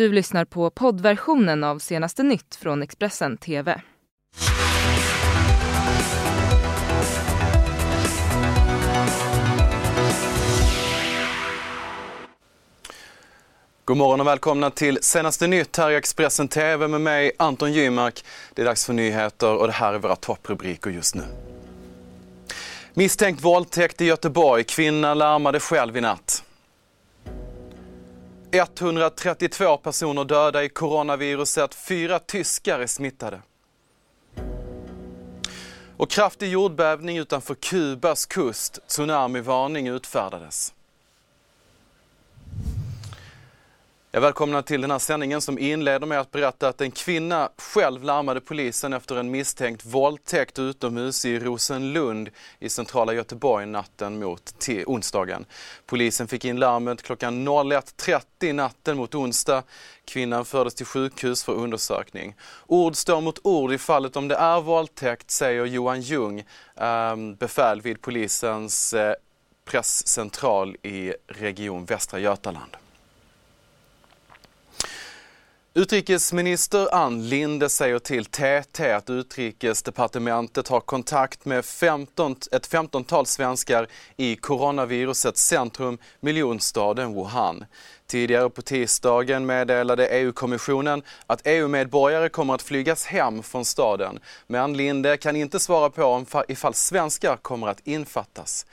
Du lyssnar på poddversionen av senaste nytt från Expressen TV. God morgon och välkomna till senaste nytt här i Expressen TV med mig Anton Gymark. Det är dags för nyheter och det här är våra topprubriker just nu. Misstänkt våldtäkt i Göteborg. Kvinna larmade själv i natt. 132 personer döda i coronaviruset. Fyra tyskar är smittade. Och kraftig jordbävning utanför Kubas kust. Tsunamivarning utfärdades. Jag välkomnar till den här sändningen som inleder med att berätta att en kvinna själv larmade polisen efter en misstänkt våldtäkt utomhus i Rosenlund i centrala Göteborg natten mot onsdagen. Polisen fick in larmet klockan 01.30 natten mot onsdag. Kvinnan fördes till sjukhus för undersökning. Ord står mot ord i fallet om det är våldtäkt, säger Johan Ljung, ehm, befäl vid polisens eh, presscentral i Region Västra Götaland. Utrikesminister Ann Linde säger till TT att utrikesdepartementet har kontakt med 15, ett femtontal svenskar i coronavirusets centrum, miljonstaden Wuhan. Tidigare på tisdagen meddelade EU-kommissionen att EU-medborgare kommer att flygas hem från staden. Men Linde kan inte svara på om ifall svenskar kommer att infattas.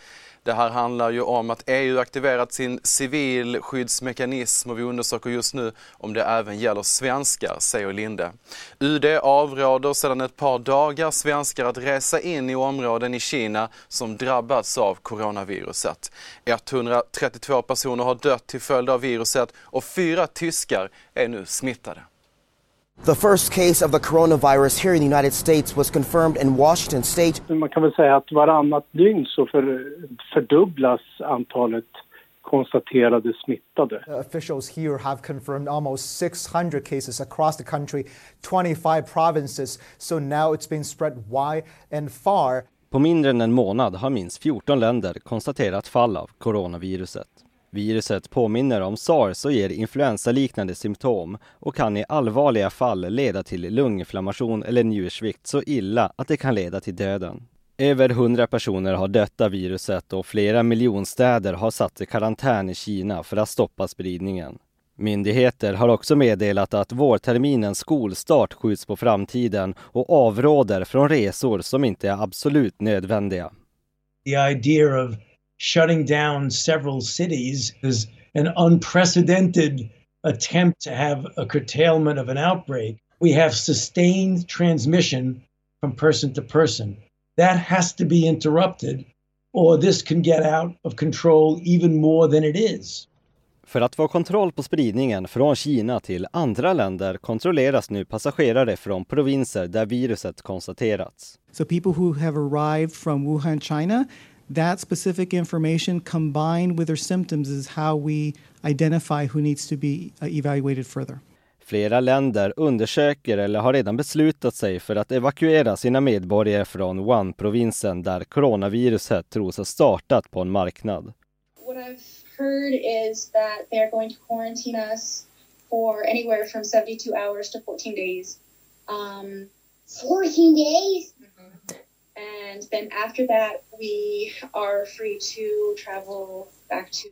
Det här handlar ju om att EU aktiverat sin civilskyddsmekanism och vi undersöker just nu om det även gäller svenskar, säger Linde. UD avråder sedan ett par dagar svenskar att resa in i områden i Kina som drabbats av coronaviruset. 132 personer har dött till följd av viruset och fyra tyskar är nu smittade. The first case of the coronavirus here in the United States was confirmed in Washington state. Man kan väl säga att varannat dygn så för, fördubblas antalet konstaterade smittade. Officials here have confirmed almost 600 cases across the country, 25 provinces. So now it's been spread wide and far. På mindre än en månad har minst 14 länder konstaterat fall av coronaviruset. Viruset påminner om sars och ger influensaliknande symptom och kan i allvarliga fall leda till lunginflammation eller njursvikt så illa att det kan leda till döden. Över 100 personer har dött av viruset och flera miljonstäder har satt i karantän i Kina för att stoppa spridningen. Myndigheter har också meddelat att vårterminens skolstart skjuts på framtiden och avråder från resor som inte är absolut nödvändiga. The idea of shutting down several cities is an unprecedented attempt to have a curtailment of an outbreak. We have sustained transmission from person to person. That has to be interrupted, or this can get out of control even more than it is. För att få kontroll på spridningen från Kina till andra länder kontrolleras nu passagerare från provinser där viruset konstaterats. So people who have arrived from Wuhan, China, that specific information combined with their symptoms is how we identify who needs to be uh, evaluated further. Flera länder undersöker eller har redan beslutat sig för att evakuera sina medborgare från Wuhan-provinsen där coronaviruset tros ha startat på en marknad. What I've heard is that they're going to quarantine us for anywhere from 72 hours to 14 days. Um, 14 days? And then after that we are free to travel back to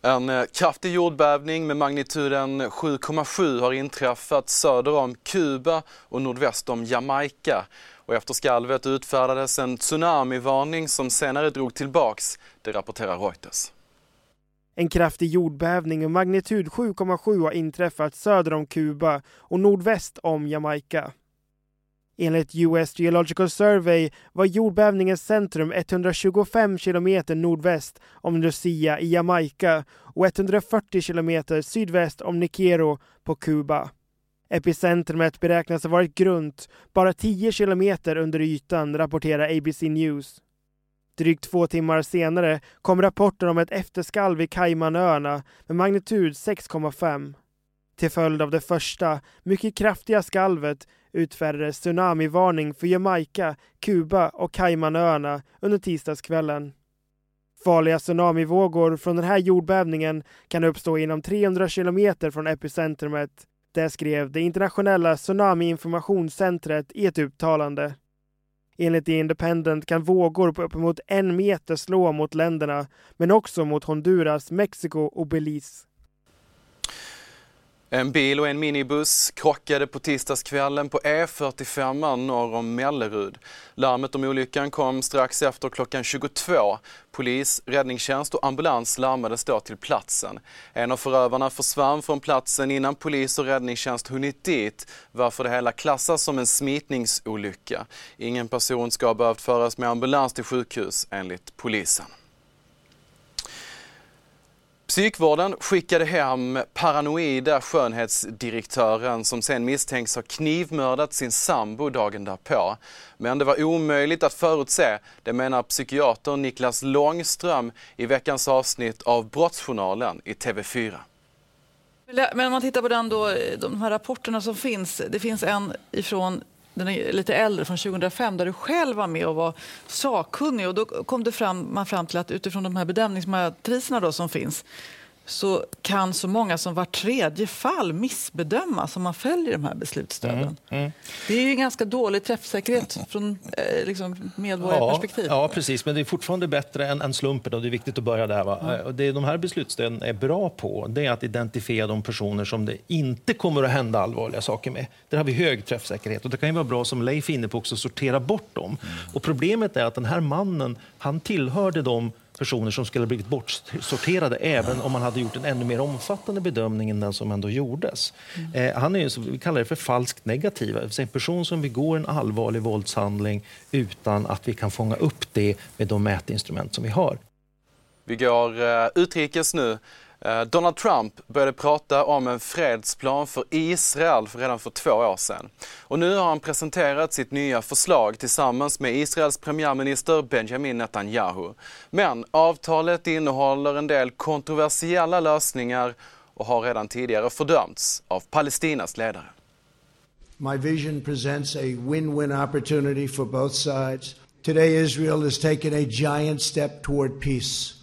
En eh, kraftig jordbävning med magnituden 7,7 har inträffat söder om Kuba och nordväst om Jamaica. Och efter skalvet utfärdades en tsunamivarning som senare drog tillbaks, det rapporterar Reuters. En kraftig jordbävning med magnitud 7,7 har inträffat söder om Kuba och nordväst om Jamaica. Enligt US Geological Survey var jordbävningens centrum 125 kilometer nordväst om Lucia i Jamaica och 140 kilometer sydväst om Niquero på Kuba. Epicentrumet beräknas ha varit grunt bara 10 kilometer under ytan, rapporterar ABC News. Drygt två timmar senare kom rapporter om ett efterskalv i Caymanöarna med magnitud 6,5. Till följd av det första, mycket kraftiga skalvet utfärdades tsunamivarning för Jamaica, Kuba och Caymanöarna under tisdagskvällen. Farliga tsunamivågor från den här jordbävningen kan uppstå inom 300 kilometer från epicentrumet. Det skrev det internationella tsunamiinformationscentret. i ett uttalande. Enligt The Independent kan vågor på uppemot en meter slå mot länderna, men också mot Honduras, Mexiko och Belize. En bil och en minibuss krockade på tisdagskvällen på E45 norr om Mellerud. Larmet om olyckan kom strax efter klockan 22. Polis, räddningstjänst och ambulans larmades då till platsen. En av förövarna försvann från platsen innan polis och räddningstjänst hunnit dit, varför det hela klassas som en smitningsolycka. Ingen person ska ha behövt föras med ambulans till sjukhus enligt polisen. Psykvården skickade hem paranoida skönhetsdirektören som sen misstänks ha knivmördat sin sambo dagen därpå. Men det var omöjligt att förutse, det menar psykiater Niklas Långström i veckans avsnitt av Brottsjournalen i TV4. Men om man tittar på den då, de här rapporterna som finns. Det finns en ifrån den är lite äldre, från 2005, där du själv var med och var sakkunnig. Och då kom det fram, man fram till att utifrån de här bedömningsmatriserna som finns så kan så många som var tredje fall missbedömas om man följer de här beslutsstöden. Mm, mm. Det är ju en ganska dålig träffsäkerhet från eh, liksom medborgarperspektiv. Ja, ja, precis. Men det är fortfarande bättre än, än slumpen och det är viktigt att börja där. Va? Mm. Det de här beslutsstöden är bra på det är att identifiera de personer som det inte kommer att hända allvarliga saker med. Där har vi hög träffsäkerhet och det kan ju vara bra, som Leif är inne på, också sortera bort dem. Mm. Och problemet är att den här mannen, han tillhörde de personer som skulle ha blivit bortsorterade även om man hade gjort en ännu mer omfattande bedömning än den som ändå gjordes. Mm. Eh, han är ju, vi kallar det för falskt negativ, en person som begår en allvarlig våldshandling utan att vi kan fånga upp det med de mätinstrument som vi har. Vi går uh, utrikes nu. Eh, Donald Trump började prata om en fredsplan för Israel redan för två år sedan. Och nu har han presenterat sitt nya förslag tillsammans med Israels premiärminister Benjamin Netanyahu. Men avtalet innehåller en del kontroversiella lösningar och har redan tidigare fördömts av Palestinas ledare. My vision presents a win-win opportunity for both sides. Today Israel has taken a giant step toward peace.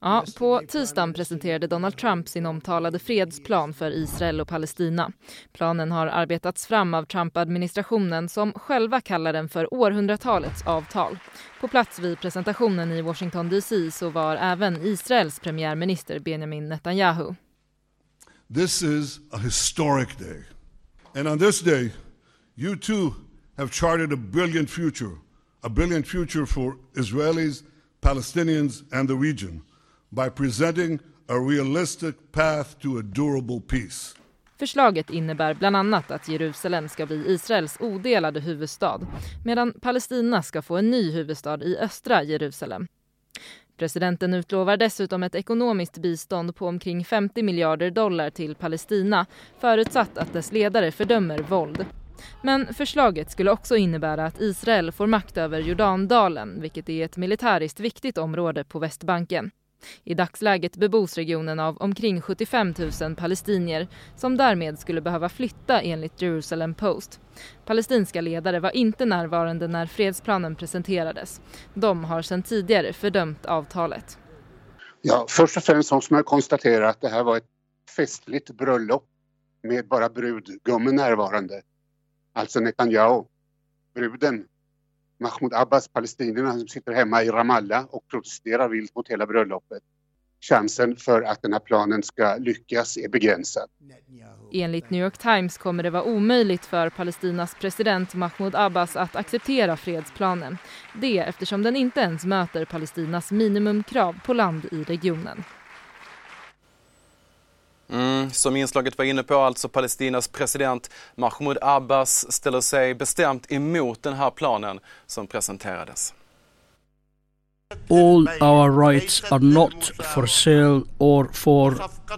Ja, på tisdagen presenterade Donald Trump sin omtalade fredsplan för Israel och Palestina. Planen har arbetats fram av Trump-administrationen som själva kallar den för århundratalets avtal. På plats vid presentationen i Washington DC så var även Israels premiärminister Benjamin Netanyahu. This is a historic day. And on this day, you too have charted a brilliant future. A brilliant future for Israelis, Palestinians and the region by presenting a realistic path to a durable peace. Förslaget innebär bland annat att Jerusalem ska bli Israels odelade huvudstad medan Palestina ska få en ny huvudstad i östra Jerusalem. Presidenten utlovar dessutom ett ekonomiskt bistånd på omkring 50 miljarder dollar till Palestina förutsatt att dess ledare fördömer våld. Men förslaget skulle också innebära att Israel får makt över Jordandalen vilket är ett militäriskt viktigt område på Västbanken. I dagsläget bebos regionen av omkring 75 000 palestinier som därmed skulle behöva flytta enligt Jerusalem Post. Palestinska ledare var inte närvarande när fredsplanen presenterades. De har sedan tidigare fördömt avtalet. Ja, först och främst måste man konstatera att det här var ett festligt bröllop med bara brudgummen närvarande. Alltså Netanyahu, bruden Mahmoud Abbas, palestinierna som sitter hemma i Ramallah och protesterar vilt mot hela bröllopet. Chansen för att den här planen ska lyckas är begränsad. Enligt New York Times kommer det vara omöjligt för Palestinas president Mahmoud Abbas att acceptera fredsplanen. Det eftersom den inte ens möter Palestinas minimumkrav på land i regionen. Mm, som inslaget var inne på, alltså Palestinas president Mahmoud Abbas ställer sig bestämt emot den här planen som presenterades. All our rights are not for sale or for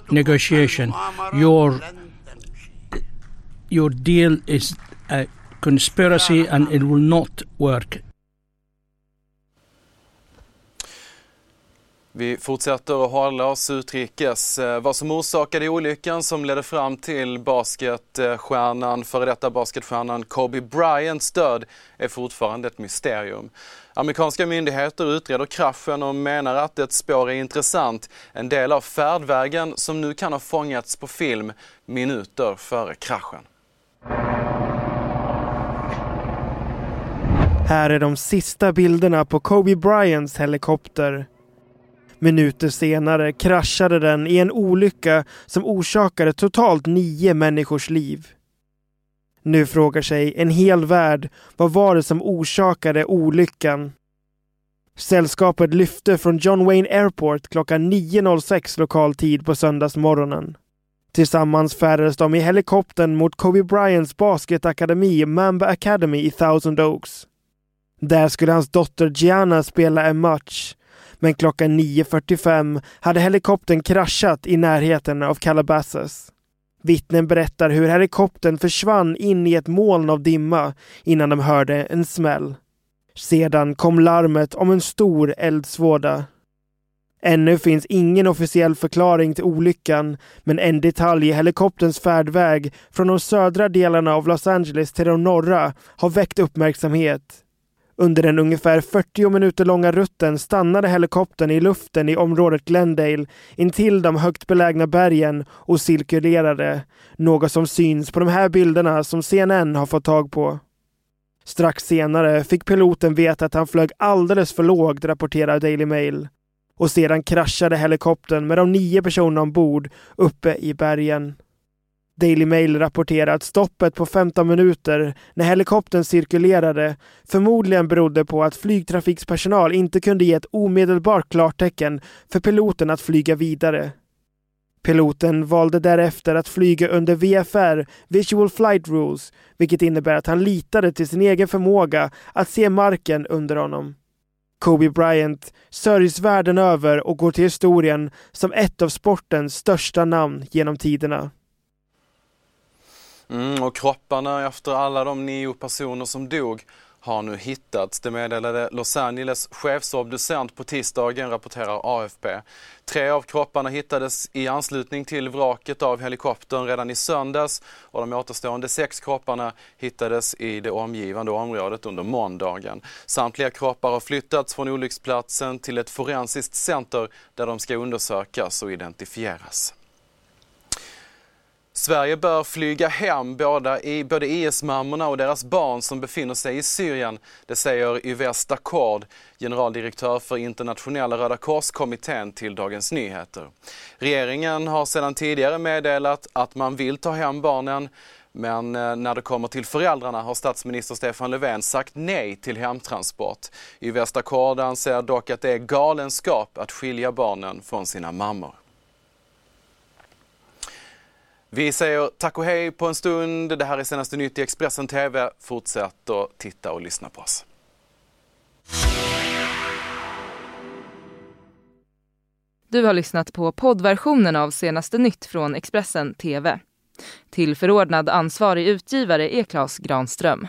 negotiation. Your, your deal is a conspiracy and it will not work. Vi fortsätter att hålla oss utrikes. Eh, vad som orsakade olyckan som ledde fram till basketstjärnan, eh, före detta basketstjärnan Kobe Bryants död är fortfarande ett mysterium. Amerikanska myndigheter utreder kraschen och menar att ett spår är intressant. En del av färdvägen som nu kan ha fångats på film minuter före kraschen. Här är de sista bilderna på Kobe Bryants helikopter. Minuter senare kraschade den i en olycka som orsakade totalt nio människors liv. Nu frågar sig en hel värld vad var det som orsakade olyckan? Sällskapet lyfte från John Wayne Airport klockan 9.06 lokal tid på söndagsmorgonen. Tillsammans färdades de i helikoptern mot Kobe Bryants basketakademi Mamba Academy i Thousand Oaks. Där skulle hans dotter Gianna spela en match. Men klockan 9.45 hade helikoptern kraschat i närheten av Calabasas. Vittnen berättar hur helikoptern försvann in i ett moln av dimma innan de hörde en smäll. Sedan kom larmet om en stor eldsvåda. Ännu finns ingen officiell förklaring till olyckan, men en detalj i helikopterns färdväg från de södra delarna av Los Angeles till de norra har väckt uppmärksamhet. Under den ungefär 40 minuter långa rutten stannade helikoptern i luften i området Glendale intill de högt belägna bergen och cirkulerade, något som syns på de här bilderna som CNN har fått tag på. Strax senare fick piloten veta att han flög alldeles för lågt, rapporterar Daily Mail. Och sedan kraschade helikoptern med de nio personerna ombord uppe i bergen. Daily Mail rapporterar att stoppet på 15 minuter när helikoptern cirkulerade förmodligen berodde på att flygtrafikspersonal inte kunde ge ett omedelbart klartecken för piloten att flyga vidare. Piloten valde därefter att flyga under VFR, Visual Flight Rules, vilket innebär att han litade till sin egen förmåga att se marken under honom. Kobe Bryant sörjs världen över och går till historien som ett av sportens största namn genom tiderna. Mm, och kropparna efter alla de nio personer som dog har nu hittats. Det meddelade Los Angeles chefsobducent på tisdagen, rapporterar AFP. Tre av kropparna hittades i anslutning till vraket av helikoptern redan i söndags och de återstående sex kropparna hittades i det omgivande området under måndagen. Samtliga kroppar har flyttats från olycksplatsen till ett forensiskt center där de ska undersökas och identifieras. Sverige bör flyga hem båda, i, både IS-mammorna och deras barn som befinner sig i Syrien. Det säger Yves Dacord, generaldirektör för internationella Röda Kors-kommittén till Dagens Nyheter. Regeringen har sedan tidigare meddelat att man vill ta hem barnen men eh, när det kommer till föräldrarna har statsminister Stefan Löfven sagt nej till hemtransport. Yves Dacord anser dock att det är galenskap att skilja barnen från sina mammor. Vi säger tack och hej på en stund. Det här är senaste nytt i Expressen TV. Fortsätt att titta och lyssna på oss. Du har lyssnat på poddversionen av senaste nytt från Expressen TV. Till förordnad ansvarig utgivare är Klas Granström.